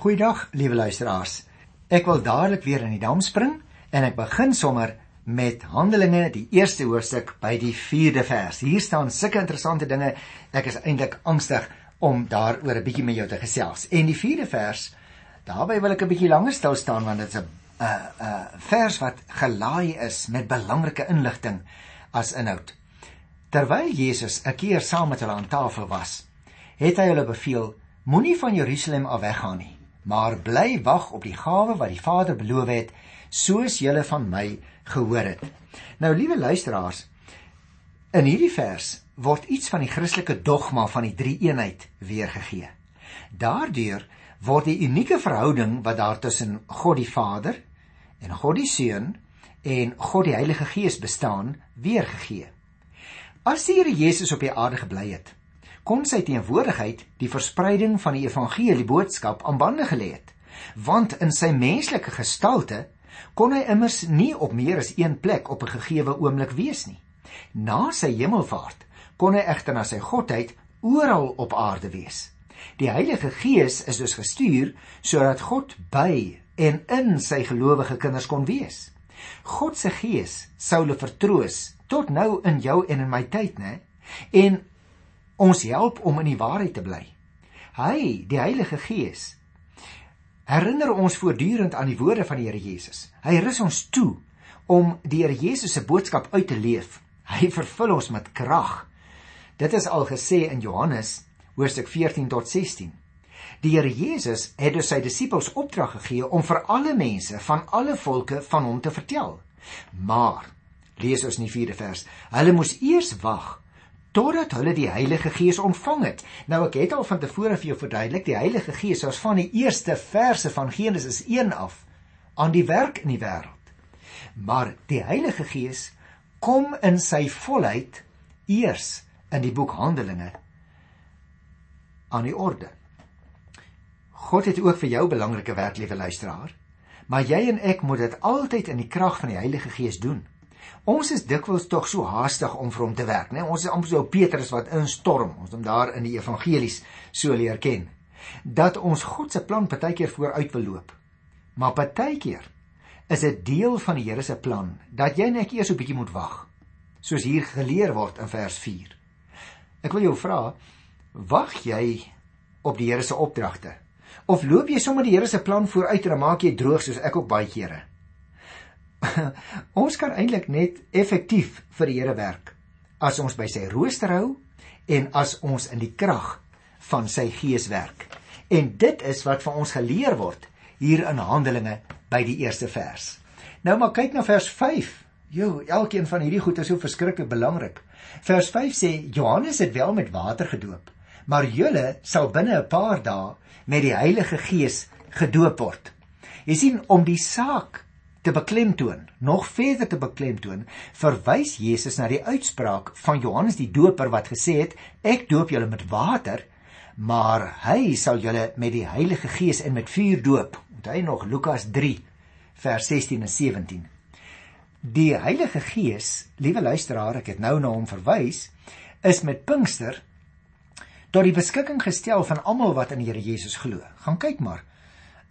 Goeiedag, liewe luisteraars. Ek wil dadelik weer in die dam spring en ek begin sommer met Handelinge, die eerste hoofstuk by die 4de vers. Hier staan sulke interessante dinge. Ek is eintlik angstig om daaroor 'n bietjie met jou te gesels. En die 4de vers, daarby wil ek 'n bietjie langer stil staan want dit is 'n 'n uh, uh, vers wat gelaai is met belangrike inligting as inhoud. Terwyl Jesus 'n keer saam met hulle aan tafel was, het hy hulle beveel: Moenie van Jerusalem af weggaan nie maar bly wag op die gawe wat die Vader beloof het, soos julle van my gehoor het. Nou liewe luisteraars, in hierdie vers word iets van die Christelike dogma van die drie-eenheid weergegee. Daardeur word die unieke verhouding wat daar tussen God die Vader en God die Seun en God die Heilige Gees bestaan, weergegee. As die Here Jesus op die aarde gebly het, kon sy teenwoordigheid die verspreiding van die evangelie boodskap aan bande gelê het. Want in sy menslike gestalte kon hy immers nie op meer as een plek op 'n gegeewe oomblik wees nie. Na sy hemelvaart kon hy egter na sy godheid oral op aarde wees. Die heilige gees is dus gestuur sodat god by en in sy gelowige kinders kon wees. God se gees sou hulle vertroos tot nou in jou en in my tyd nê en ons help om in die waarheid te bly. Hy, die Heilige Gees, herinner ons voortdurend aan die woorde van die Here Jesus. Hy rus ons toe om die Here Jesus se boodskap uit te leef. Hy vervul ons met krag. Dit is al gesê in Johannes hoofstuk 14 tot 16. Die Here Jesus het dus sy disippels opdrag gegee om vir alle mense van alle volke van hom te vertel. Maar lees ons in die 4de vers. Hulle moes eers wag totdat hulle die Heilige Gees ontvang het. Nou ek het al van tevore vir jou verduidelik, die Heilige Gees was van die eerste verse van Genesis 1 af aan die werk in die wêreld. Maar die Heilige Gees kom in sy volheid eers in die boek Handelinge aan die orde. God het ook vir jou belangrike werk, liewe luisteraar, maar jy en ek moet dit altyd in die krag van die Heilige Gees doen. Ons is dikwels tog so haastig om vir hom te werk, né? Ons is amper so Petrus wat instorm, ons hom daar in die evangelies so leer ken, dat ons God se plan partykeer vooruit wil loop. Maar partykeer is dit deel van die Here se plan dat jy net eers 'n bietjie moet wag, soos hier geleer word in vers 4. Ek wil jou vra, wag jy op die Here se opdragte of loop jy sommer die Here se plan vooruit en maak jy droog soos ek ook baie kere? ons kan eintlik net effektief vir die Here werk as ons by sy rooster hou en as ons in die krag van sy gees werk. En dit is wat vir ons geleer word hier in Handelinge by die eerste vers. Nou maar kyk na vers 5. Jo, elkeen van hierdie goed is so verskriklik belangrik. Vers 5 sê Johannes het wel met water gedoop, maar julle sal binne 'n paar dae met die Heilige Gees gedoop word. Jy sien om die saak te beklemtoon, nog verder te beklemtoon, verwys Jesus na die uitspraak van Johannes die Doper wat gesê het: "Ek doop julle met water, maar hy sal julle met die Heilige Gees en met vuur doop." Onthou nog Lukas 3 vers 16 en 17. Die Heilige Gees, liewe luisteraar, ek het nou na hom verwys, is met Pinkster tot die beskikking gestel van almal wat in die Here Jesus glo. Gaan kyk maar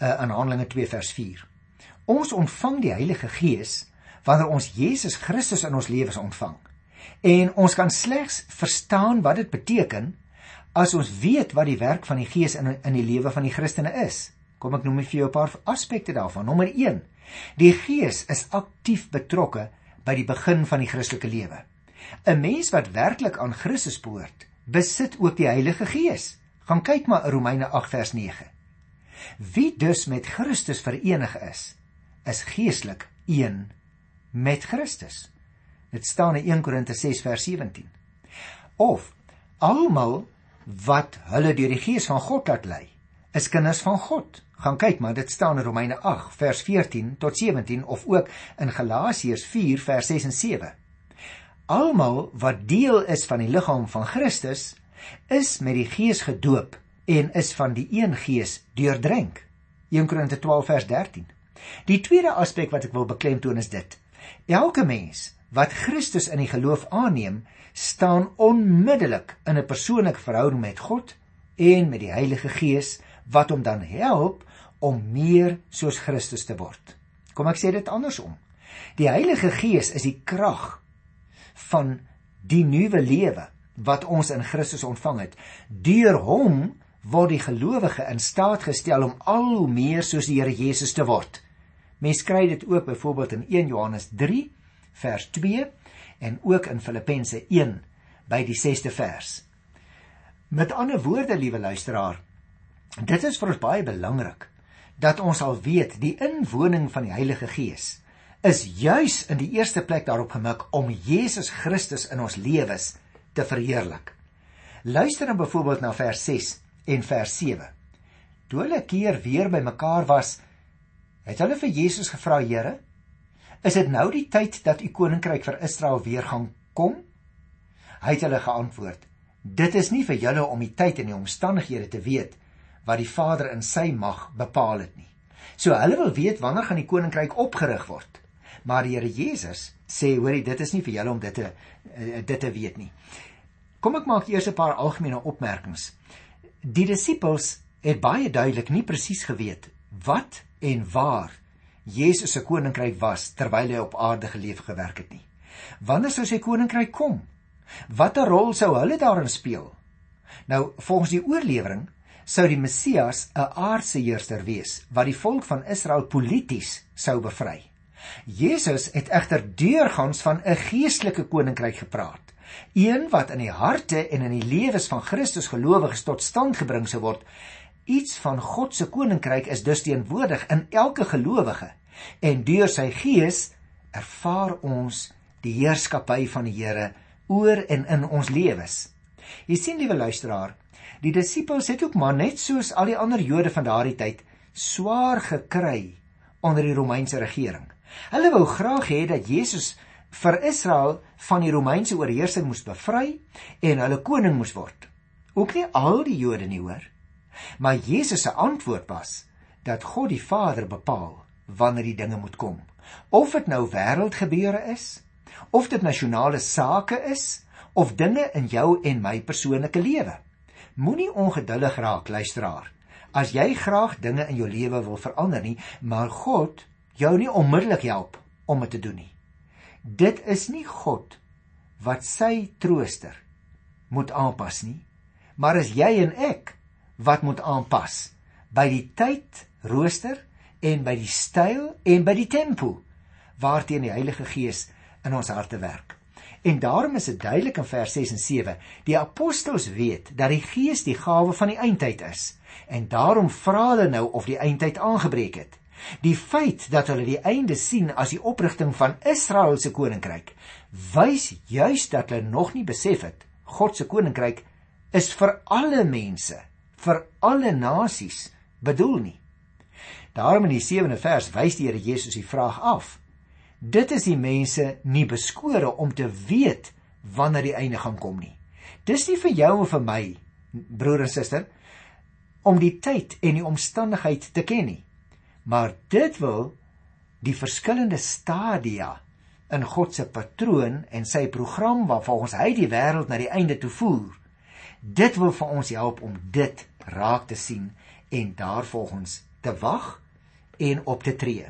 uh, in Handelinge 2 vers 4. Ons ontvang die Heilige Gees wanneer ons Jesus Christus in ons lewens ontvang. En ons kan slegs verstaan wat dit beteken as ons weet wat die werk van die Gees in in die lewe van die Christene is. Kom ek noem vir jou 'n paar aspekte daarvan. Nommer 1. Die Gees is aktief betrokke by die begin van die Christelike lewe. 'n Mens wat werklik aan Christus behoort, besit ook die Heilige Gees. Gaan kyk maar in Romeine 8 vers 9. Wie dus met Christus verenig is, is geestelik een met Christus. Dit staan in 1 Korinte 6 vers 17. Of almal wat hulle deur die gees van God laat lei, is kinders van God. Gaan kyk maar, dit staan in Romeine 8 vers 14 tot 17 of ook in Galasiërs 4 vers 6 en 7. Almal wat deel is van die liggaam van Christus, is met die gees gedoop en is van die een gees deurdrink. 1 Korinte 12 vers 13. Die tweede aspek wat ek wil beklemtoon is dit: Elke mens wat Christus in die geloof aanneem, staan onmiddellik in 'n persoonlike verhouding met God en met die Heilige Gees wat hom dan help om meer soos Christus te word. Kom ek sê dit andersom. Die Heilige Gees is die krag van die nuwe lewe wat ons in Christus ontvang het. Deur hom word die gelowige in staat gestel om al hoe meer soos die Here Jesus te word. Mens kry dit ook byvoorbeeld in 1 Johannes 3 vers 2 en ook in Filippense 1 by die 6ste vers. Met ander woorde, liewe luisteraar, dit is vir ons baie belangrik dat ons al weet die inwoning van die Heilige Gees is juis in die eerste plek daarop gemik om Jesus Christus in ons lewens te verheerlik. Luister dan byvoorbeeld na vers 6 en vers 7. Toe hulle keer weer by mekaar was, het hulle vir Jesus gevra: "Here, is dit nou die tyd dat u koninkryk vir Israel weer gaan kom?" Hy het hulle geantwoord: "Dit is nie vir julle om die tyd en die omstandighede te weet wat die Vader in sy mag bepaal het nie. So hulle wil weet wanneer gaan die koninkryk opgerig word?" Maar die Here Jesus sê, hoorie, dit is nie vir julle om dit te uh, dit te weet nie. Kom ek maak eers 'n paar algemene opmerkings. Die disippels het baie duidelik nie presies geweet wat en waar Jesus se koninkryk was terwyl hy op aarde geleef gewerk het nie. Wanneer sou sy koninkryk kom? Watter rol sou hulle daarin speel? Nou, volgens die oorlewering sou die Messias 'n aardse heerser wees wat die volk van Israel polities sou bevry. Jesus het egter deurgangs van 'n geestelike koninkryk gepraat. Een wat in die harte en in die lewens van Christus gelowiges tot stand gebring sou word. Iets van God se koninkryk is dus teenwoordig in elke gelowige en deur sy gees ervaar ons die heerskappy van die Here oor en in ons lewens. Jy sien liewe luisteraar, die disippels het ook maar net soos al die ander Jode van daardie tyd swaar gekry onder die Romeinse regering. Hulle wou graag hê dat Jesus vir Israel van die Romeinse oorheersing moes bevry en hulle koning moes word. Ook nie al die Jode nie hoor. Maar Jesus se antwoord was dat God die Vader bepaal wanneer die dinge moet kom. Of dit nou wêreldgebeure is, of dit nasionale sake is, of dinge in jou en my persoonlike lewe. Moenie ongeduldig raak, luisteraar. As jy graag dinge in jou lewe wil verander nie, maar God jou nie onmiddellik help om dit te doen nie. Dit is nie God wat sy trooster moet aanpas nie, maar is jy en ek wat moet aanpas by die tyd rooster en by die styl en by die tempo waarteen die Heilige Gees in ons harte werk. En daarom is dit duidelik in vers 6 en 7, die apostels weet dat die Gees die gawe van die eindtyd is en daarom vra hulle nou of die eindtyd aangebreek het. Die feit dat hulle die einde sien as die oprigting van Israel se koninkryk, wys juis dat hulle nog nie besef het God se koninkryk is vir alle mense, vir alle nasies bedoel nie. Daarom in die 7de vers wys die Here Jesus die vraag af. Dit is die mense nie beskore om te weet wanneer die einde gaan kom nie. Dis nie vir jou of vir my, broer en suster, om die tyd en die omstandigheid te ken nie maar dit wil die verskillende stadia in God se patroon en sy program waar volgens hy die wêreld na die einde toe voer. Dit wil vir ons help om dit raak te sien en daarvolgens te wag en op te tree.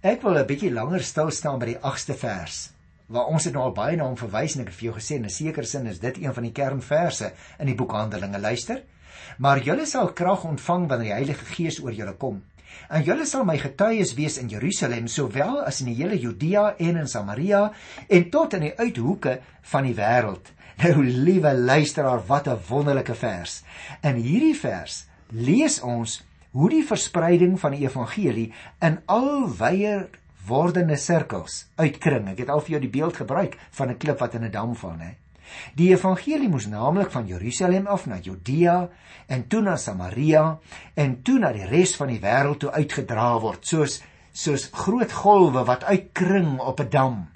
Ek wil 'n bietjie langer stil staan by die 8ste vers waar ons het nou al baie na hom verwys en ek het vir jou gesê in 'n sekere sin is dit een van die kernverse in die boek Handelinge luister. Maar julle sal krag ontvang wanneer die Heilige Gees oor julle kom En julle sal my getuies wees in Jerusalem sowel as in die hele Judea en in Samaria en tot in die uithoeke van die wêreld. Nou liewe luisteraar, wat 'n wonderlike vers. In hierdie vers lees ons hoe die verspreiding van die evangelie in al wyeer wordende sirkels uitkring. Ek het al vir jou die beeld gebruik van 'n klip wat in 'n dam val, hè. Die evangelie moes naamlik van Jerusalem af na Judea en toe na Samaria en toe na die res van die wêreld toe uitgedra word, soos soos groot golwe wat uitkring op 'n dam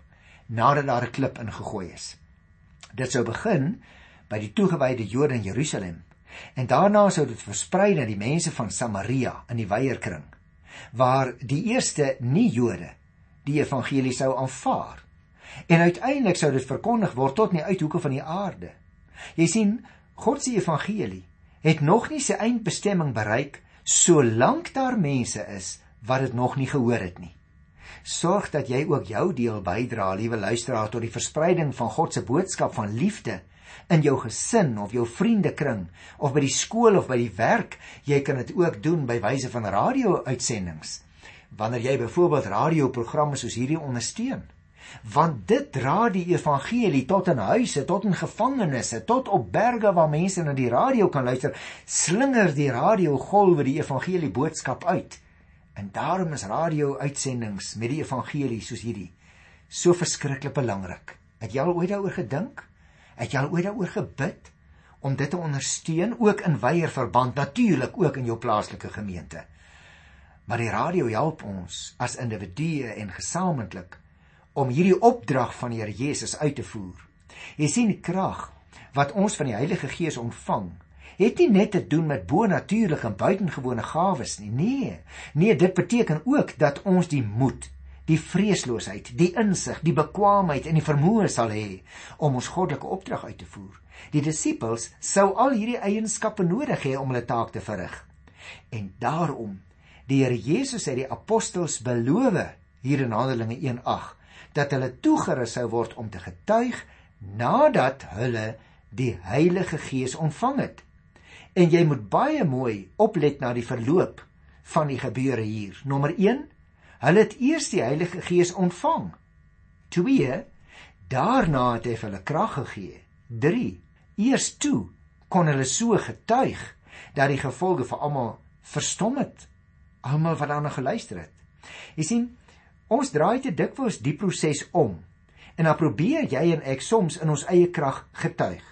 nadat daar 'n klip ingegooi is. Dit sou begin by die toegewyde Jode in Jerusalem en daarna sou dit versprei na die mense van Samaria in die wyeer kring waar die eerste nie-Jode die evangelie sou aanvaar En uiteindelik sou dit verkondig word tot in die uithoeke van die aarde. Jy sien, God se evangelie het nog nie sy eindbestemming bereik solank daar mense is wat dit nog nie gehoor het nie. Sorg dat jy ook jou deel bydra, liewe luisteraar, tot die verspreiding van God se boodskap van liefde in jou gesin of jou vriendekring of by die skool of by die werk. Jy kan dit ook doen by wyse van radio-uitsendings. Wanneer jy byvoorbeeld radioprogramme soos hierdie ondersteun, want dit dra die evangelie tot in huise, tot in gevangenisse, tot op berge waar mense na die radio kan luister, slinger die radiogolwe die evangelie boodskap uit. En daarom is radio-uitsendings met die evangelie soos hierdie so verskriklik belangrik. Het jy al ooit daaroor gedink? Het jy al ooit daaroor gebid om dit te ondersteun ook in wyeer verband natuurlik ook in jou plaaslike gemeente? Maar die radio help ons as individue en gesamentlik om hierdie opdrag van die Here Jesus uit te voer. Jy sien die krag wat ons van die Heilige Gees ontvang, het nie net te doen met bonatuurlike en buitengewone gawes nie. Nee. Nee, dit beteken ook dat ons die moed, die vreesloosheid, die insig, die bekwaamheid en die vermoë sal hê om ons goddelike opdrag uit te voer. Die disippels sou al hierdie eienskappe nodig hê om hulle taak te verrig. En daarom die Here Jesus het die apostels beloof hier in Handelinge 1:8 dat hulle toegerus sou word om te getuig nadat hulle die Heilige Gees ontvang het. En jy moet baie mooi oplet na die verloop van die gebeure hier. Nommer 1, hulle het eers die Heilige Gees ontvang. 2, daarna het hy hulle krag gegee. 3, eers toe kon hulle so getuig dat die gevolge vir almal verstom het. Almal wat daarna geluister het. Jy sien, Ons draai te dikwels die proses om. En dan probeer jy en ek soms in ons eie krag getuig.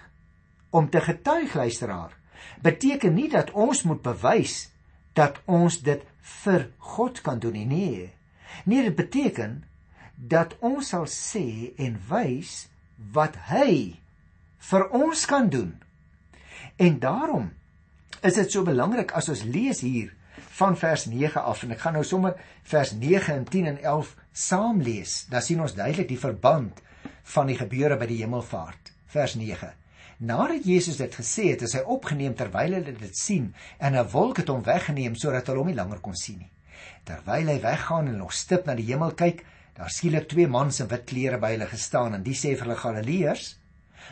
Om te getuig luisteraar beteken nie dat ons moet bewys dat ons dit vir God kan doen nie. Nee. Nee, dit beteken dat ons sal sê en wys wat hy vir ons kan doen. En daarom is dit so belangrik as ons lees hier van vers 9 af en ek gaan nou sommer vers 9 en 10 en 11 saam lees. Daar sien ons duidelik die verband van die gebeure by die hemelvaart. Vers 9. Nadat Jesus dit gesê het, is hy opgeneem terwyl hulle dit sien en 'n wolk het hom weggeneem sodat hulle hom nie langer kon sien nie. Terwyl hy weggaan en nog stip na die hemel kyk, daar skielik twee mans in wit klere by hulle gestaan en die sê vir hulle Galileërs: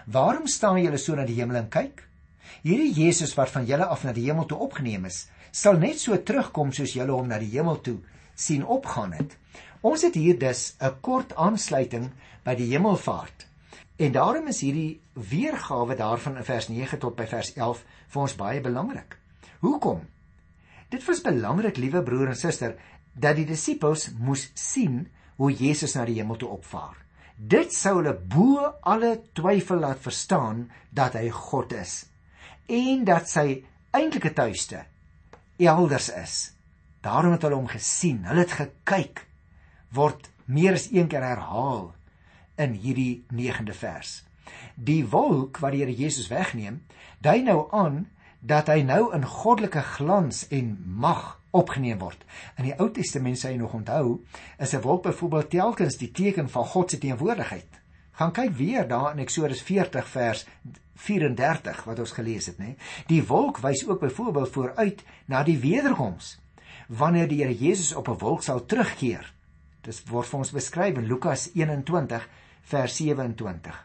"Waarom staan julle so na die hemel en kyk? Hierdie Jesus wat van julle af na die hemel toe opgeneem is, sal net so terugkom soos julle hom na die hemel toe sien opgaan het. Ons het hier dus 'n kort aansluiting by die hemelvaart. En daarom is hierdie weergawe daarvan in vers 9 tot by vers 11 vir ons baie belangrik. Hoekom? Dit was belangrik, liewe broer en suster, dat die disippels moes sien hoe Jesus na die hemel toe opvaar. Dit sou hulle bo alle twyfel laat verstaan dat hy God is en dat sy eintlike tuiste elders is. Daarom het hulle hom gesien, hulle het gekyk word meer as een keer herhaal in hierdie 9de vers. Die wolk wat die Here Jesus wegneem, dui nou aan dat hy nou in goddelike glans en mag opgeneem word. In die Ou Testament sê jy nog onthou, is 'n wolk byvoorbeeld telkens die teken van God se teenwoordigheid. Gaan kyk weer daar in Eksodus 40 vers 34 wat ons gelees het, nê. Die wolk wys ook byvoorbeeld vooruit na die wederkoms wanneer die Here Jesus op 'n wolk sal terugkeer. Dit word vir ons beskryf in Lukas 21 vers 27.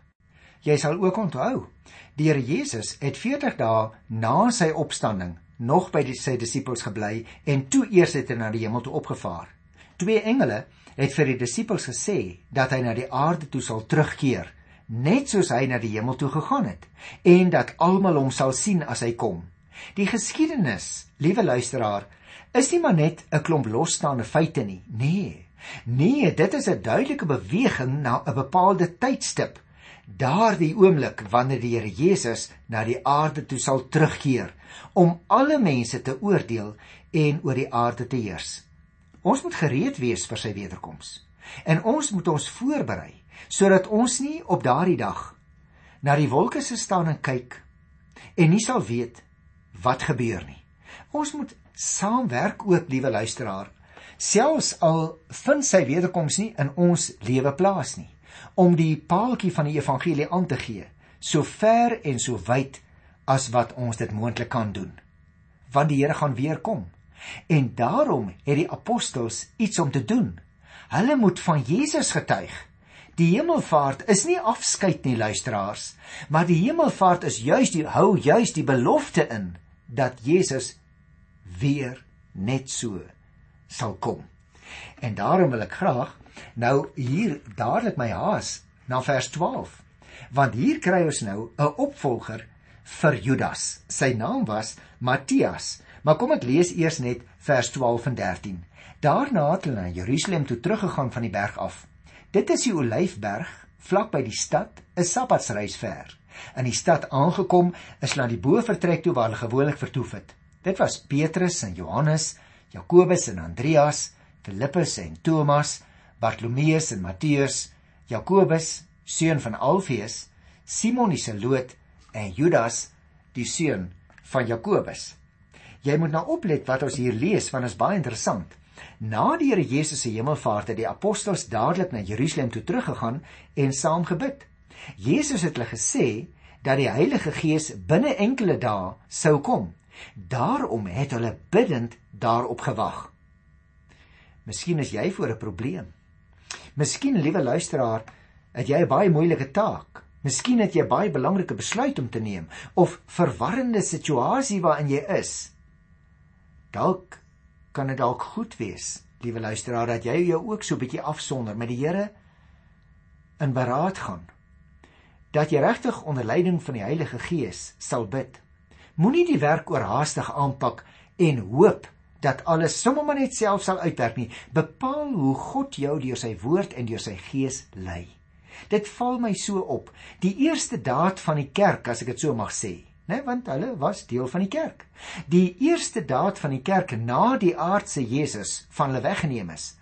Jy sal ook onthou, die Here Jesus het 40 dae na sy opstanding nog by die, sy disippels gebly en toe eers het hy na die hemel toe opgevaar. Twee engele het vir die disippels gesê dat hy na die aarde toe sal terugkeer net soos hy na die hemel toe gegaan het en dat almal hom sal sien as hy kom. Die geskiedenis, liewe luisteraar, is nie maar net 'n klomp losstaande feite nie. Nee. Nee, dit is 'n duidelike beweging na 'n bepaalde tydstip. Daardie oomblik wanneer die Here Jesus na die aarde toe sal terugkeer om alle mense te oordeel en oor die aarde te heers. Ons moet gereed wees vir sy wederkoms. En ons moet ons voorberei sodat ons nie op daardie dag na die wolke se staan en kyk en nie sal weet wat gebeur nie. Ons moet saamwerk ook, liewe luisteraar, selfs al vind sy wederkoms nie in ons lewe plaas nie, om die paaltjie van die evangelie aan te gee, so ver en so wyd as wat ons dit moontlik kan doen. Want die Here gaan weer kom. En daarom het die apostels iets om te doen. Hulle moet van Jesus getuig. Die hemelvaart is nie afskeid nie luisteraars, maar die hemelvaart is juis die hou juis die belofte in dat Jesus weer net so sal kom. En daarom wil ek graag nou hier dadelik my haas na vers 12. Want hier kry ons nou 'n opvolger vir Judas. Sy naam was Matthias. Maar kom ek lees eers net vers 12 en 13. Daarna het hulle na Jerusalem toe teruggegaan van die berg af. Dit is die Olyfberg vlak by die stad, 'n Sabbatsreis ver. In die stad aangekom, is hulle na die bovertrek toe waar hulle gewoonlik vertoef het. Dit was Petrus en Johannes, Jakobus en Andreas, Filippus en Thomas, Bartolomeus en Matteus, Jakobus, seun van Alfeus, Simon die Zeloot en Judas, die seun van Jakobus. Jy moet nou oplet wat ons hier lees want dit is baie interessant. Na die Here Jesus se hemelvaart het die apostels dadelik na Jerusalem toe teruggegaan en saam gebid. Jesus het hulle gesê dat die Heilige Gees binne enkele dae sou kom. Daarom het hulle bidtend daarop gewag. Miskien is jy voor 'n probleem. Miskien, liewe luisteraar, het jy 'n baie moeilike taak. Miskien het jy 'n baie belangrike besluit om te neem of verwarrende situasie waarin jy is. Dalk kan dit dalk goed wees, liewe luisteraar, dat jy jou ook so 'n bietjie afsonder met die Here in beraad gaan. Dat jy regtig onder leiding van die Heilige Gees sal bid. Moenie die werk oorhaastig aanpak en hoop dat alles sommer maar net self sal uitwerk nie. Bepaal hoe God jou deur sy woord en deur sy gees lei. Dit val my so op. Die eerste daad van die kerk, as ek dit so mag sê, né, want hulle was deel van die kerk. Die eerste daad van die kerk na die aardse Jesus van hulle weggeneem is,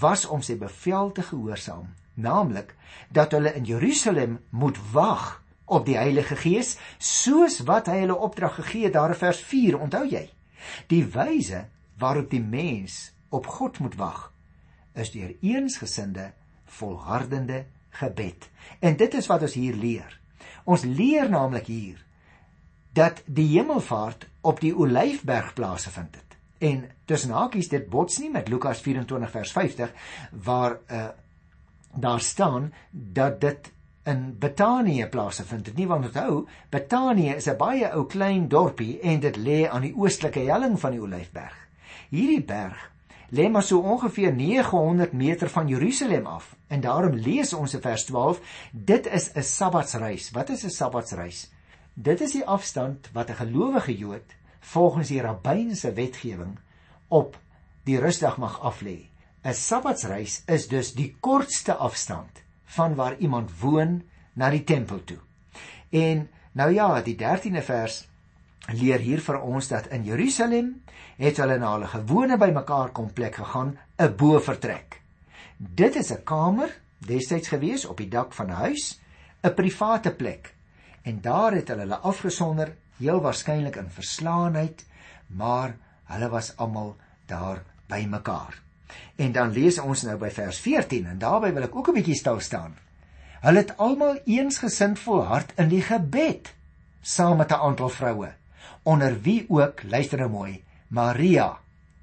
was om sy bevel te gehoorsaam, naamlik dat hulle in Jerusalem moet wag op die Heilige Gees, soos wat hy hulle opdrag gegee het daar in vers 4, onthou jy? Die wyse waarop die mens op God moet wag, is deur eensgesinde volhardende gebed. En dit is wat ons hier leer. Ons leer naamlik hier dat die hemelvaart op die Olyfberg plaasgevind het. En tussen hakies dit bots nie met Lukas 24 vers 50 waar uh, daar staan dat dit in Betanië plaasgevind het. Nie want onthou, Betanië is 'n baie ou klein dorpie en dit lê aan die oostelike helling van die Olyfberg. Hierdie berg lê maar so ongeveer 900 meter van Jerusalem af. En daarom lees ons in vers 12, dit is 'n Sabbatsreis. Wat is 'n Sabbatsreis? Dit is die afstand wat 'n gelowige Jood volgens die rabbynse wetgewing op die rusdag mag aflê. 'n Sabbatsreis is dus die kortste afstand van waar iemand woon na die tempel toe. En nou ja, die 13de vers leer hier vir ons dat in Jerusalem het hulle na hulle gewone bymekaar kom plek gegaan, 'n bovertrek. Dit is 'n kamer destyds gewees op die dak van 'n huis, 'n private plek en daar het hulle hulle afgesonder, heel waarskynlik in verslaanheid, maar hulle was almal daar bymekaar. En dan lees ons nou by vers 14 en daarby wil ek ook 'n bietjie stil staan. Hulle het almal eensgesind volhard in die gebed saam met 'n aantal vroue, onder wie ook, luister nou mooi, Maria,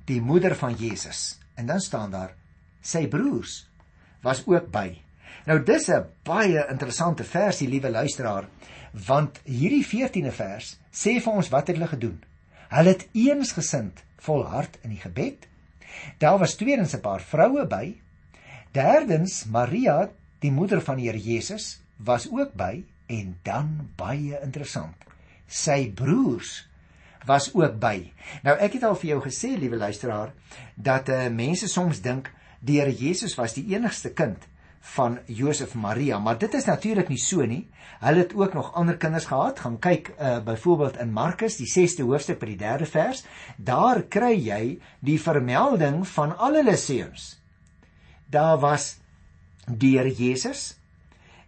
die moeder van Jesus. En dan staan daar sy broers was ook by. Nou dis 'n baie interessante versie, liewe luisteraar want hierdie 14de vers sê vir ons wat het hulle gedoen. Hulle het eensgesind volhard in die gebed. Daar was tweedens 'n paar vroue by. Derdens Maria, die moeder van die Here Jesus, was ook by en dan baie interessant. Sy broers was ook by. Nou ek het al vir jou gesê, liewe luisteraar, dat uh, mense soms dink die Here Jesus was die enigste kind van Josef Maria, maar dit is natuurlik nie so nie. Hulle het ook nog ander kinders gehad. Gaan kyk uh byvoorbeeld in Markus, die 6ste hoofstuk by die 3de vers. Daar kry jy die vermelding van al hulle seuns. Daar was Here Jesus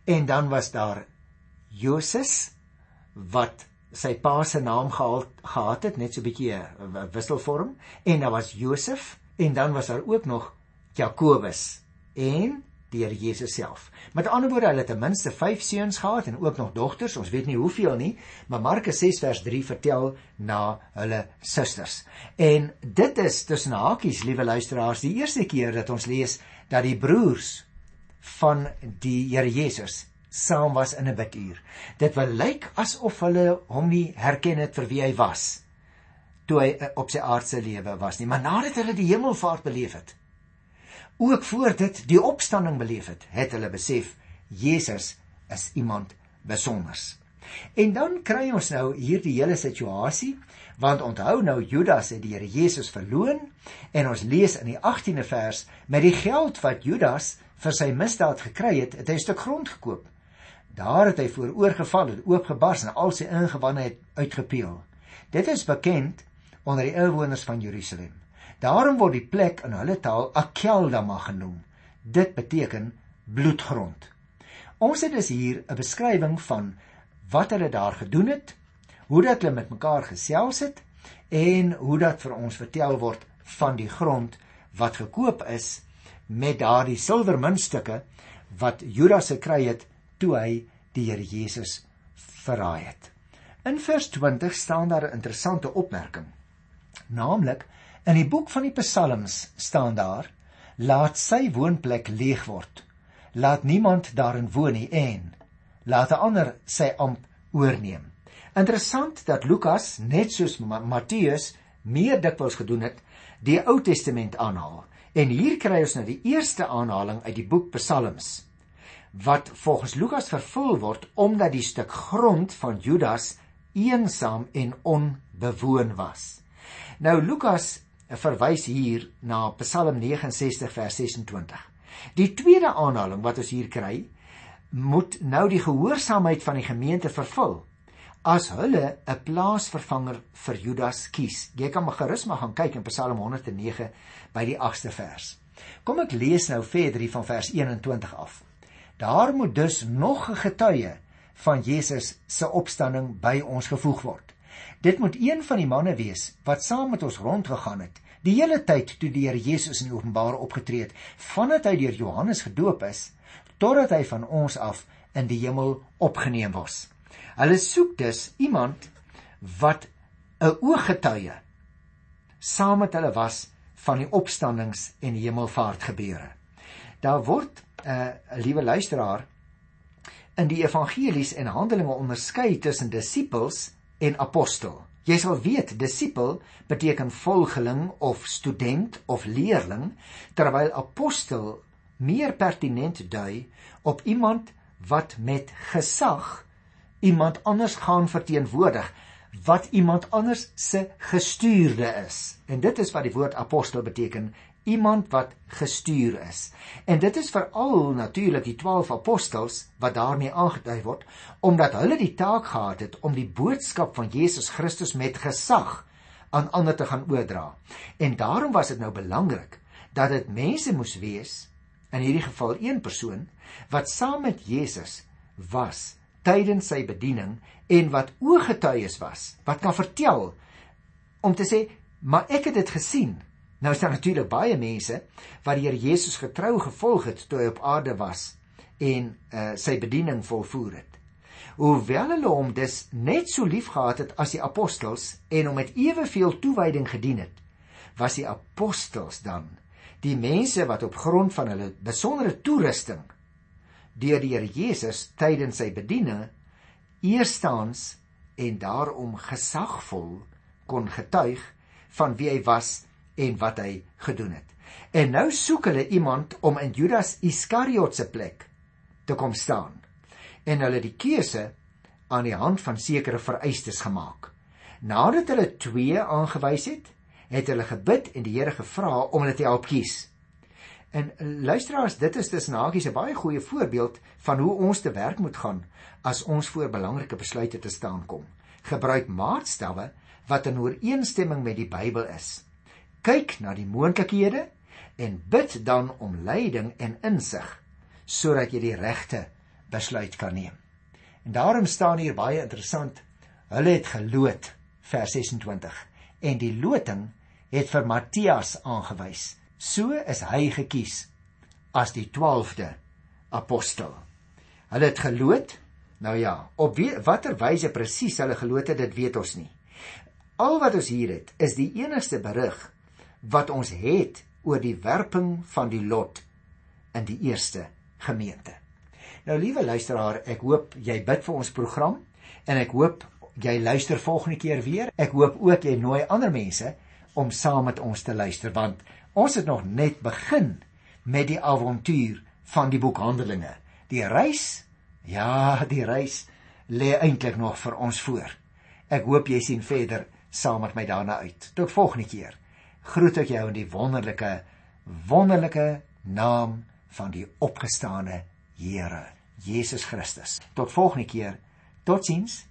en dan was daar Josef wat sy pa se naam gehad, gehad het, net so 'n bietjie 'n wisselvorm en daar was Josef en dan was daar ook nog Jakobus en Here Jesus self. Met ander woorde, hulle het ten minste 5 seuns gehad en ook nog dogters. Ons weet nie hoeveel nie, maar Markus 6 vers 3 vertel na hulle susters. En dit is tussen hakies, liewe luisteraars, die eerste keer dat ons lees dat die broers van die Here Jesus saam was in 'n biduur. Dit wil lyk asof hulle hom nie herken het vir wie hy was toe hy eh, op sy aardse lewe was nie, maar nadat hulle die hemelvaart beleef het, ook voor dit die opstanding beleef het, het hulle besef Jesus is iemand besonders. En dan kry ons nou hierdie hele situasie want onthou nou Judas het die Here Jesus verloon en ons lees in die 18de vers met die geld wat Judas vir sy misdaad gekry het, het hy 'n stuk grond gekoop. Daar het hy vooroorgeval en oopgebars en al sy ingewande het uitgepeel. Dit is bekend onder die inwoners van Jerusalem. Daarom word die plek in hulle taal Akeldama genoem. Dit beteken bloedgrond. Ons het dus hier 'n beskrywing van wat hulle daar gedoen het, hoe dat hulle met mekaar gesels het en hoe dat vir ons vertel word van die grond wat gekoop is met daardie silwermuntstukke wat Judas gekry het toe hy die Here Jesus verraai het. In vers 20 staan daar 'n interessante opmerking. Naamlik In die boek van die Psalms staan daar: Laat sy woonplek leeg word. Laat niemand daarin woon nie en laat 'n ander sy amp oorneem. Interessant dat Lukas net soos Matteus meer dikwels gedoen het, die Ou Testament aanhaal. En hier kry ons nou die eerste aanhaling uit die boek Psalms wat volgens Lukas vervul word omdat die stuk grond van Judas eensaam en onbewoon was. Nou Lukas verwys hier na Psalm 69 vers 26. Die tweede aanhaling wat ons hier kry, moet nou die gehoorsaamheid van die gemeente vervul as hulle 'n plaasvervanger vir Judas kies. Jy kan maar gerus maar gaan kyk in Psalm 109 by die 8ste vers. Kom ek lees nou verder hier van vers 21 af. Daar moet dus nog 'n getuie van Jesus se opstanding by ons gevoeg word. Dit moet een van die manne wees wat saam met ons rondgegaan het die hele tyd toe die Here Jesus in openbaar opgetree het, vandat hy deur Johannes gedoop is totdat hy van ons af in die hemel opgeneem was. Hulle soek dus iemand wat 'n ooggetuie saam met hulle was van die opstandings en die hemelvaart gebeure. Daar word 'n uh, liewe luisteraar in die evangelies en Handelinge onderskei tussen disippels en apostel. Jy sal weet disipel beteken volgeling of student of leerling terwyl apostel meer pertinent dui op iemand wat met gesag iemand anders gaan verteenwoordig wat iemand anders se gestuurde is. En dit is wat die woord apostel beteken iemand wat gestuur is. En dit is veral natuurlik die 12 apostels wat daarmee aangedui word omdat hulle die taak gehad het om die boodskap van Jesus Christus met gesag aan ander te gaan oordra. En daarom was dit nou belangrik dat dit mense moes wees in hierdie geval een persoon wat saam met Jesus was tydens sy bediening en wat ooggetuies was wat kan vertel om te sê maar ek het dit gesien Nou is daar natuurlik baie mense wat die Here Jesus getrou gevolg het toe hy op aarde was en uh, sy bediening volvoer het. Hoewel hulle hom dus net so lief gehad het as die apostels en hom met eweveel toewyding gedien het, was die apostels dan die mense wat op grond van hulle besondere toerusting deur die Here Jesus tydens sy bediening eerstens en daarom gesagvol kon getuig van wie hy was en wat hy gedoen het. En nou soek hulle iemand om in Judas Iskariot se plek te kom staan. En hulle die keuse aan die hand van sekere vereistes gemaak. Nadat hulle twee aangewys het, het hulle gebid en die Here gevra om hulle te help kies. En luisteraars, dit is dus nagies 'n baie goeie voorbeeld van hoe ons te werk moet gaan as ons voor belangrike besluite te staan kom. Gebruik maatstawwe wat in ooreenstemming met die Bybel is kyk na die moontlikhede en bid dan om leiding en insig sodat jy die regte besluit kan neem. En daarom staan hier baie interessant, hulle het geloot vers 26 en die loting het vir Matthias aangewys. So is hy gekies as die 12de apostel. Hulle het geloot. Nou ja, op wie, watter wyse presies hulle geloot het, dit weet ons nie. Al wat ons hier het, is die enigste berig wat ons het oor die werping van die lot in die eerste gemeente. Nou liewe luisteraar, ek hoop jy bid vir ons program en ek hoop jy luister volgende keer weer. Ek hoop ook jy nooi ander mense om saam met ons te luister want ons het nog net begin met die avontuur van die boek Handelinge. Die reis, ja, die reis lê eintlik nog vir ons voor. Ek hoop jy sien verder saam met my daarna uit. Tot volgende keer. Groet ek jou in die wonderlike wonderlike naam van die opgestane Here, Jesus Christus. Tot volgende keer. Totsiens.